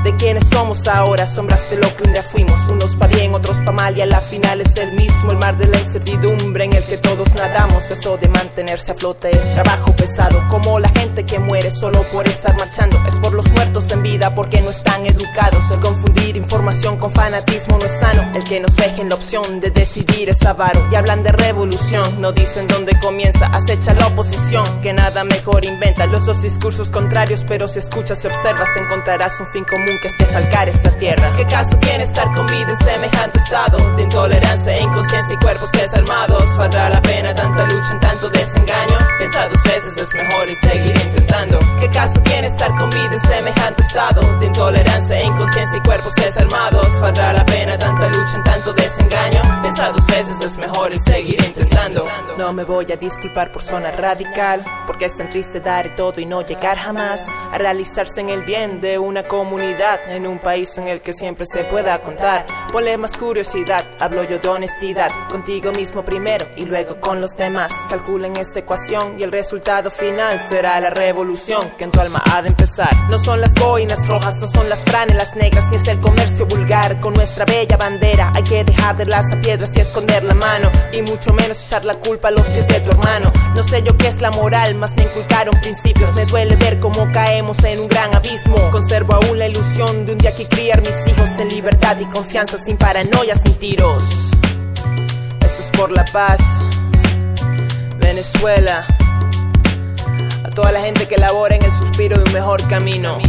de quienes somos ahora, sombras de lo que un día fuimos, unos pa' bien, otros pa' mal y a la final es el mismo, el mar de la incertidumbre en el que todos nadamos, eso de mantenerse a flote es trabajo pesado, como la gente que muere solo por estar marchando. Es por los muertos en vida porque no están educados. El confundir información con fanatismo no es sano. El que nos dejen la opción de decidir es avaro. Y hablan de revolución, no dicen dónde comienza. Acecha la oposición, que nada mejor inventa. Los dos discursos contrarios, pero si escuchas y observas, encontrarás un fin común que es defalcar esta tierra. ¿Qué caso tiene estar con vida en semejante estado de intolerancia inconsciencia y cuerpos desarmados? ¿Valdrá la pena tanta lucha en tanto desengaño? Pensa dos veces, es mejor y seguir intentando. ¿Qué caso tiene estar con vida en semejante estado de intolerancia inconsciencia y cuerpos desarmados? ¿Valdrá la pena tanta lucha en tanto desengaño? Pensa dos veces, es mejor y seguir intentando. No me voy a disculpar por zona radical, porque es tan triste dar todo y no llegar jamás a realizarse en el bien de una comunidad en un país en el que siempre se pueda contar. Ponle más curiosidad, hablo yo de honestidad, contigo mismo primero y luego con los demás. Calculen esta ecuación y el resultado final será la revolución que en tu alma ha de empezar. No son las boinas rojas, no son las franelas negras, ni es el comercio vulgar con nuestra bella bandera. Hay que dejar de las piedras y esconder la mano, y mucho menos echar la culpa a los pies de tu hermano. No sé yo qué es la moral, más me inculcaron principios. Me duele ver cómo caemos en un gran abismo. Conservo aún la ilusión de un día que criar mis hijos en libertad y confianza, sin paranoias ni tiros. Esto es por la paz. Venezuela. A toda la gente que labora en el suspiro de un mejor camino.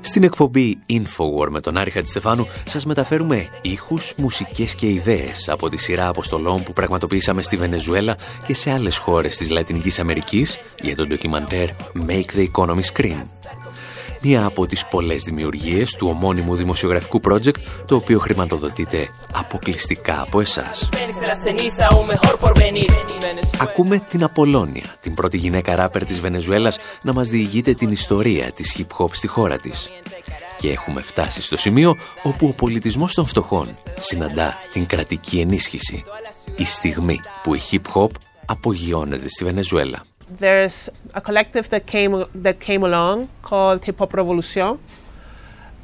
Στην εκπομπή Infowar με τον Άρη Χατζηστεφάνου σας μεταφέρουμε ήχους, μουσικές και ιδέες από τη σειρά αποστολών που πραγματοποιήσαμε στη Βενεζουέλα και σε άλλες χώρες της Λατινικής Αμερικής για τον ντοκιμαντέρ Make the Economy Scream. Μία από τις πολλές δημιουργίες του ομώνυμου δημοσιογραφικού project το οποίο χρηματοδοτείται αποκλειστικά από εσάς. Ακούμε την Απολώνια, την πρώτη γυναίκα ράπερ της Βενεζουέλας να μας διηγείται την ιστορία της hip-hop στη χώρα της. Και έχουμε φτάσει στο σημείο όπου ο πολιτισμός των φτωχών συναντά την κρατική ενίσχυση. Η στιγμή που η hip-hop απογειώνεται στη Βενεζουέλα. There's a collective that came that came along called Hip Hop Revolution,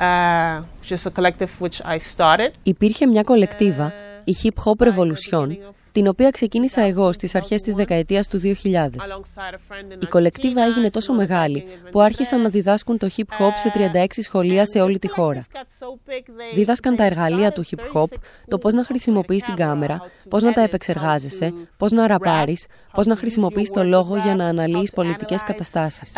uh, which is a collective which I started. Υπήρχε μια κολεκτίβα, η Hip Hop Revolution, την οποία ξεκίνησα εγώ στις αρχές της δεκαετίας του 2000. Η κολεκτίβα έγινε τόσο μεγάλη που άρχισαν να διδάσκουν το hip hop σε 36 σχολεία σε όλη τη χώρα. Δίδασκαν τα εργαλεία του hip hop, το πώς να χρησιμοποιείς την κάμερα, πώς να τα επεξεργάζεσαι, πώς να ραπάρεις, πώς να χρησιμοποιείς το λόγο για να αναλύεις πολιτικές καταστάσεις.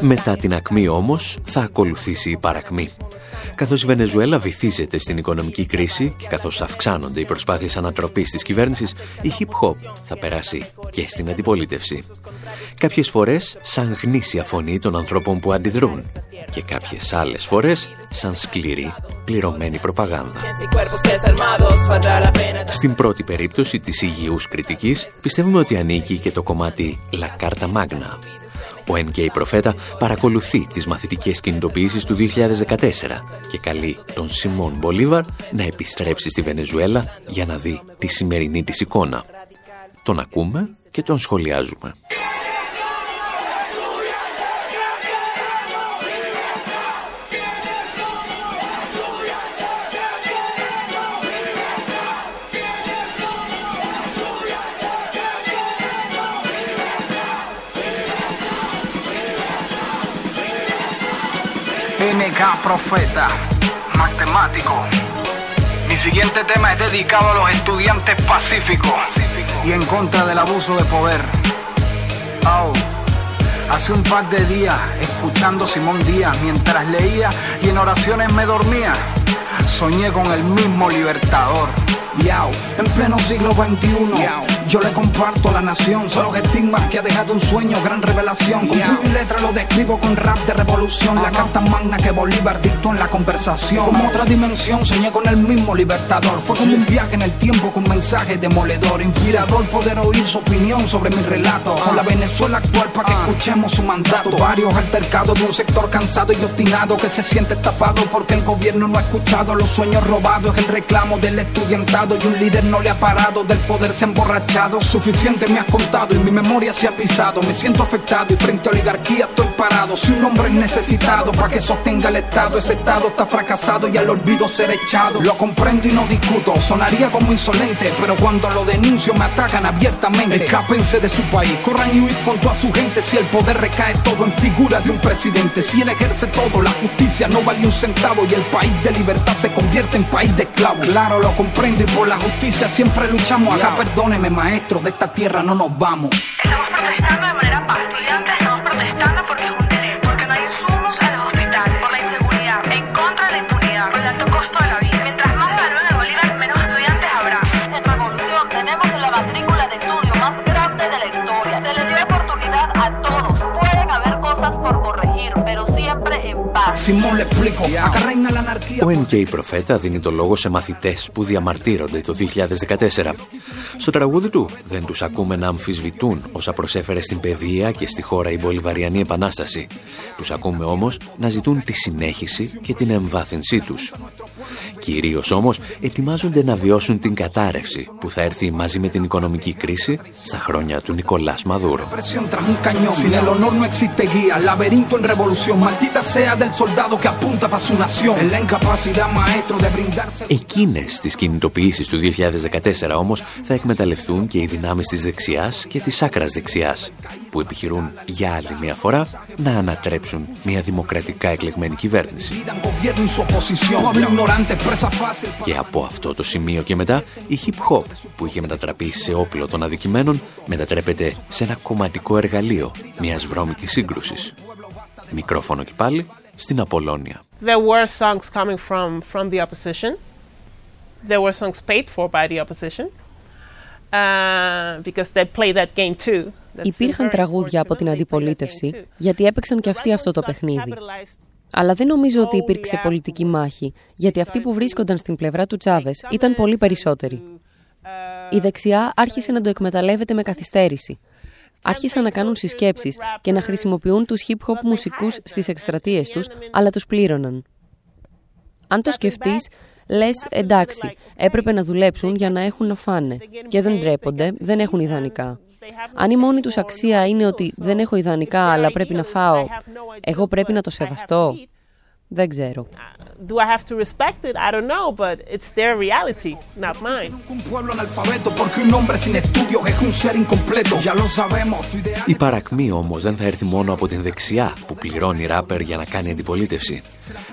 Μετά την ακμή όμως θα ακολουθήσει η παρακμή. Καθώς η Βενεζουέλα βυθίζεται στην οικονομική κρίση και καθώς αυξάνονται οι προσπάθειες ανατροπής της κυβέρνησης, η hip-hop θα περάσει και στην αντιπολίτευση. Κάποιες φορές σαν γνήσια φωνή των ανθρώπων που αντιδρούν και κάποιες άλλες φορές σαν σκληρή πληρωμένη προπαγάνδα. Στην πρώτη περίπτωση της υγιούς κριτικής πιστεύουμε ότι ανήκει και το κομμάτι La Carta Magna. Ο NK Προφέτα παρακολουθεί τις μαθητικές κινητοποιήσεις του 2014 και καλεί τον Σιμών Μπολίβαρ να επιστρέψει στη Βενεζουέλα για να δει τη σημερινή της εικόνα. Τον ακούμε και τον σχολιάζουμε. NK Profeta, matemático. Mi siguiente tema es dedicado a los estudiantes pacíficos y en contra del abuso de poder. Oh. Hace un par de días, escuchando Simón Díaz mientras leía y en oraciones me dormía, soñé con el mismo libertador. En pleno siglo XXI, yo le comparto a la nación solo estigmas que ha dejado un sueño, gran revelación. Con tu letra lo describo con rap de revolución, la carta magna que Bolívar dictó en la conversación. Como otra dimensión, soñé con el mismo libertador. Fue como un viaje en el tiempo con mensaje demoledor, inspirador poder oír su opinión sobre mi relato. Con la Venezuela actual para que escuchemos su mandato. Varios altercados de un sector cansado y obstinado que se siente estafado porque el gobierno no ha escuchado los sueños robados. Es el reclamo del estudiantado y un líder no le ha parado del poder se ha emborrachado Suficiente me has contado y mi memoria se ha pisado. Me siento afectado y frente a oligarquía estoy parado. Si un hombre es necesitado para que sostenga el Estado, ese Estado está fracasado y al olvido ser echado. Lo comprendo y no discuto, sonaría como insolente, pero cuando lo denuncio me atacan abiertamente. Escápense de su país, corran y huir con toda su gente. Si el poder recae todo en figura de un presidente, si él ejerce todo, la justicia no vale un centavo y el país de libertad se convierte en país de esclavos. Claro, lo comprendo y por la justicia siempre luchamos. Acá perdóneme, maestro, de esta tierra no nos vamos. Estamos protestando de manera pacífica, Ο NK Προφέτα δίνει το λόγο σε μαθητές που διαμαρτύρονται το 2014. Στο τραγούδι του δεν τους ακούμε να αμφισβητούν όσα προσέφερε στην παιδεία και στη χώρα η Μπολιβαριανή Επανάσταση. Τους ακούμε όμως να ζητούν τη συνέχιση και την εμβάθυνσή τους. Κυρίως όμως ετοιμάζονται να βιώσουν την κατάρρευση που θα έρθει μαζί με την οικονομική κρίση στα χρόνια του Νικολάς Μαδούρο. Presión tras un cañón. Sin el honor no existe guía. Laberinto en revolución. Maldita sea del soldado que apunta para su nación. En la incapacidad, maestro, de brindarse. Εκείνες τις κινητοποιήσεις του 2014 όμως θα εκμεταλλευτούν και οι δυνάμεις της δεξιάς και της άκρας δεξιάς που επιχειρούν για άλλη μια φορά να ανατρέψουν μια δημοκρατικά εκλεγμένη κυβέρνηση. Gobierno y su oposición. Pueblo ignorante, presa fácil. Και από αυτό το σημείο και μετά η hip hop που είχε μετατραπεί σε όπλο των αδικημένων μετατρέπεται σε ένα κομματικό εργαλείο μιας βρώμικης σύγκρουσης. Μικρόφωνο και πάλι στην Απολώνια. There were songs coming from, from the opposition. There were songs paid for by the opposition uh, because they play that game too. That's Υπήρχαν very τραγούδια από την αντιπολίτευση, γιατί έπαιξαν και αυτοί αυτό το παιχνίδι. Αλλά δεν νομίζω ότι υπήρξε πολιτική μάχη, γιατί αυτοί που βρίσκονταν στην πλευρά του Τσάβες ήταν πολύ περισσότεροι. Η δεξιά άρχισε να το εκμεταλλεύεται με καθυστέρηση. Άρχισαν να κάνουν συσκέψεις και να χρησιμοποιούν τους hip-hop μουσικούς στις εκστρατείες τους, αλλά τους πλήρωναν. Αν το σκεφτείς, λες εντάξει, έπρεπε να δουλέψουν για να έχουν να φάνε. Και δεν ντρέπονται, δεν έχουν ιδανικά. Αν η μόνη τους αξία είναι ότι δεν έχω ιδανικά αλλά πρέπει να φάω, εγώ πρέπει να το σεβαστώ. Δεν ξέρω. Do I have to respect it? I don't know, but it's their reality, not mine. Un pueblo analfabeto porque un hombre sin estudios es un ser incompleto. Ya lo sabemos, tu ideal. Η παρακμή όμως δεν θα έρθει μόνο από την δεξιά που πληρώνει ράπερ για να κάνει αντιπολίτευση.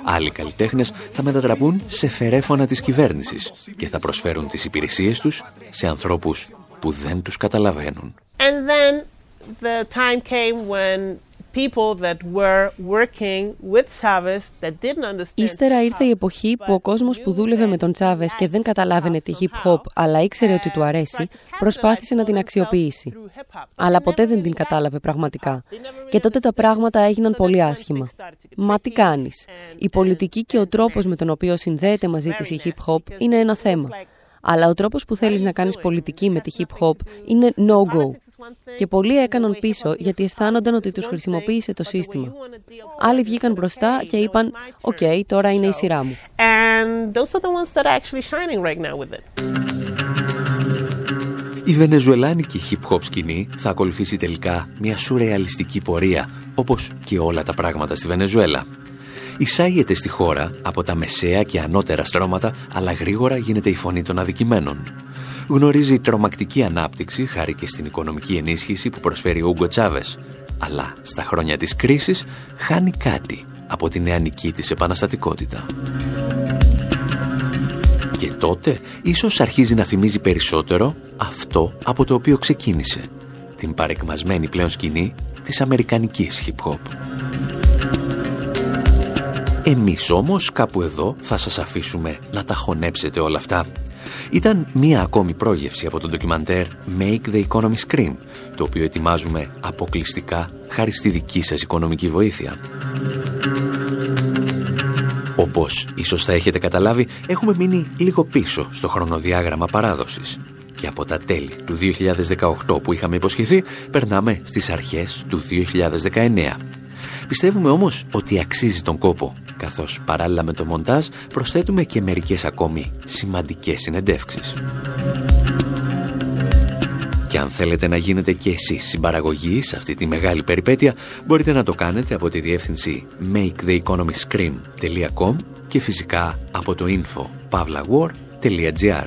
Άλλοι καλλιτέχνες θα μετατραπούν σε φερέφωνα της κυβέρνησης και θα προσφέρουν τις υπηρεσίες τους σε ανθρώπους που δεν τους καταλαβαίνουν. And then the time came when people that were working with Chavez that didn't understand. Ύστερα ήρθε η εποχή που ο κόσμος που δούλευε με τον Τσάβες και δεν καταλάβαινε τη hip-hop αλλά ήξερε ότι του αρέσει, προσπάθησε να την αξιοποιήσει. Αλλά ποτέ δεν την κατάλαβε πραγματικά. Και τότε τα πράγματα έγιναν πολύ άσχημα. Μα τι κάνεις; Η πολιτική και ο τρόπος με τον οποίο συνδέεται μαζί της η hip-hop είναι ένα θέμα. Αλλά ο τρόπος που θέλεις να κάνεις πολιτική με τη hip-hop είναι no-go. Και πολλοί έκαναν πίσω γιατί αισθάνονταν ότι τους χρησιμοποίησε το σύστημα. Άλλοι βγήκαν μπροστά και είπαν «OK, τώρα είναι η σειρά μου». And those are the ones that are actually shining right now with it. Η βενεζουελάνικη hip-hop σκηνή θα ακολουθήσει τελικά μια σουρεαλιστική πορεία, όπως και όλα τα πράγματα στη Βενεζουέλα. Εισάγεται στη χώρα από τα μεσαία και ανώτερα στρώματα, αλλά γρήγορα γίνεται η φωνή των αδικημένων. Γνωρίζει τρομακτική ανάπτυξη χάρη και στην οικονομική ενίσχυση που προσφέρει ο Ούγκο Τσάβες, αλλά στα χρόνια της κρίσης χάνει κάτι από την νεανική της επαναστατικότητα. Και τότε ίσως αρχίζει να θυμίζει περισσότερο αυτό από το οποίο ξεκίνησε, την παρεκμασμένη πλέον σκηνή της αμερικανικής hip-hop. Εμείς όμως κάπου εδώ θα σας αφήσουμε να τα χωνέψετε όλα αυτά. Ήταν μία ακόμη πρόγευση από το ντοκιμαντέρ Make the Economy Scream, το οποίο ετοιμάζουμε αποκλειστικά χάρη στη δική σας οικονομική βοήθεια. Όπως ίσως θα έχετε καταλάβει, έχουμε μείνει λίγο πίσω στο χρονοδιάγραμμα παράδοσης. Και από τα τέλη του 2018 που είχαμε υποσχεθεί, περνάμε στις αρχές του 2019. Πιστεύουμε όμως ότι αξίζει τον κόπο, καθώς παράλληλα με το μοντάζ προσθέτουμε και μερικές ακόμη σημαντικές συνεντεύξεις. Και αν θέλετε να γίνετε και εσείς συμπαραγωγή σε αυτή τη μεγάλη περιπέτεια, μπορείτε να το κάνετε από τη διεύθυνση maketheeconomyscream.com και φυσικά από το info pavlawar.gr.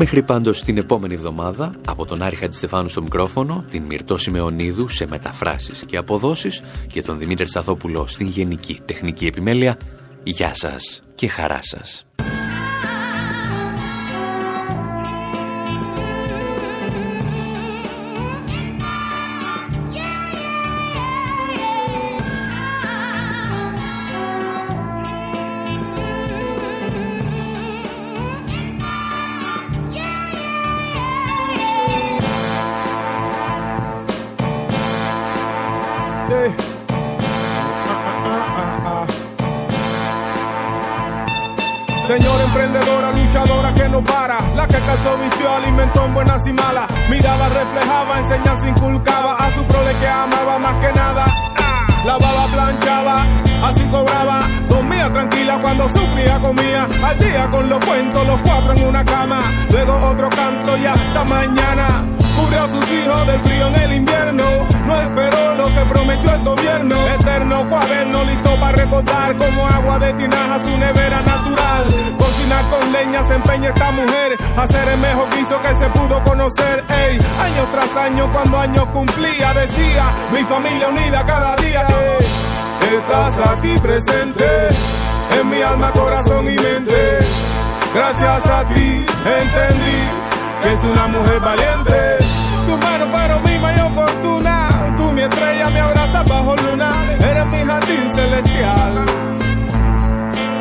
Μέχρι πάντως την επόμενη εβδομάδα, από τον Άρη Χατζηστεφάνου στο μικρόφωνο, την Μυρτώ Σιμεωνίδου σε μεταφράσεις και αποδόσεις και τον Δημήτρη Σταθόπουλο στην Γενική Τεχνική Επιμέλεια, γεια σας και χαρά σας. Al día con los cuentos, los cuatro en una cama, luego otro canto y hasta mañana cubrió a sus hijos del frío en el invierno. No esperó lo que prometió el gobierno. Eterno cuaderno listo para recordar como agua de tinaja su nevera natural. Cocinar con leña se empeña esta mujer. Hacer el mejor guiso que se pudo conocer. Ey, año tras año, cuando años cumplía, decía: Mi familia unida cada día. Ey, estás aquí presente en mi alma, corazón y mente. Gracias a ti entendí que es una mujer valiente. Tu mano fueron mi mayor fortuna. Tú mi estrella me abraza bajo luna. Eres mi jardín celestial.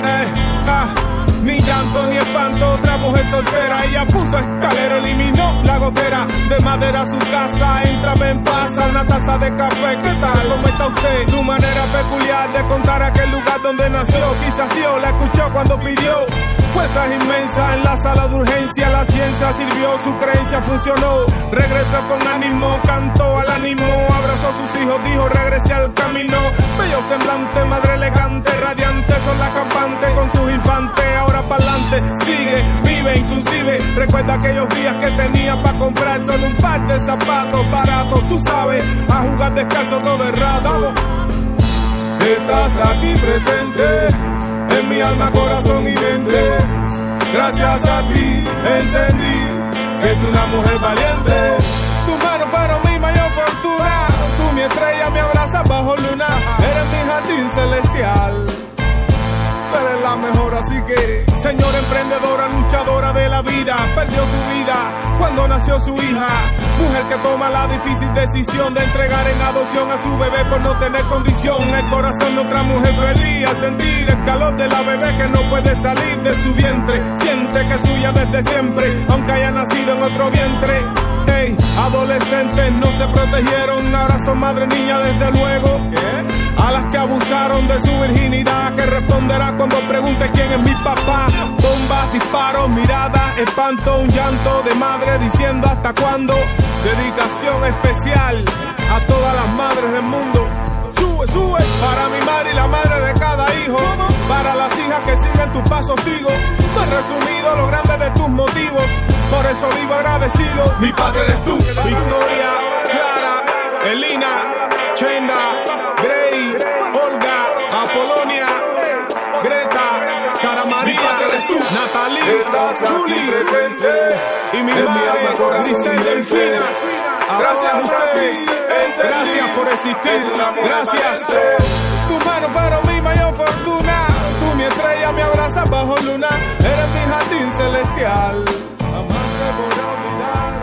Eh, ah, ni llanto ni espanto, otra mujer soltera. Ella puso escalera, eliminó la gotera. De madera a su casa, entra, en pasa una taza de café. ¿Qué tal? ¿Cómo está usted? Su manera peculiar de contar aquel lugar donde nació. Quizás Dios la escuchó cuando pidió fuerzas inmensas en la sala de urgencia. La ciencia sirvió, su creencia funcionó. Regresó con ánimo, cantó al ánimo. Abrazó a sus hijos, dijo regrese al camino. Bello semblante, madre elegante, radiante, son la campante con sus infantes. Ahora pa'lante, sigue, vive, inclusive. Recuerda aquellos días que tenía para comprar solo un par de zapatos baratos. Tú sabes, a jugar descalzo todo el rato. Estás aquí presente en mi alma, corazón y mente. Gracias a ti entendí que es una mujer valiente. Tu mano fueron mi mayor fortuna. Tú mi estrella me abraza bajo luna. Eres mi jardín celestial. Así que, señora emprendedora, luchadora de la vida, perdió su vida cuando nació su hija. Mujer que toma la difícil decisión de entregar en adopción a su bebé por no tener condición. El corazón de otra mujer feliz a sentir el calor de la bebé que no puede salir de su vientre. Siente que es suya desde siempre, aunque haya nacido en otro vientre. Hey, adolescentes no se protegieron, ahora son madre niña desde luego. A las que abusaron de su virginidad, que responderá cuando pregunte quién es mi papá. Bombas, disparos, miradas, espanto, un llanto de madre diciendo hasta cuándo. Dedicación especial a todas las madres del mundo. Sube, sube, para mi madre y la madre de cada hijo. Para las hijas que siguen tus pasos, digo. He resumido lo grande de tus motivos. Por eso vivo agradecido. Mi padre eres tú. Victoria, Clara, Elina, Chenda, Grey, existir, gracias. Tu mano fueron mi mayor fortuna, tú mi estrella me abraza bajo luna, eres mi jardín celestial. Jamás te voy a olvidar,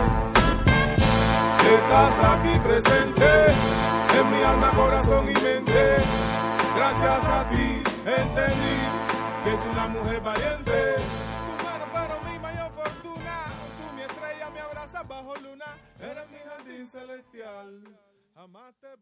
estás aquí presente, en mi alma, corazón y mente. Gracias a ti entendí que es una mujer valiente. Tu mano fueron mi mayor fortuna, tú mi estrella me abraza bajo luna, eres mi jardín celestial. Jamás te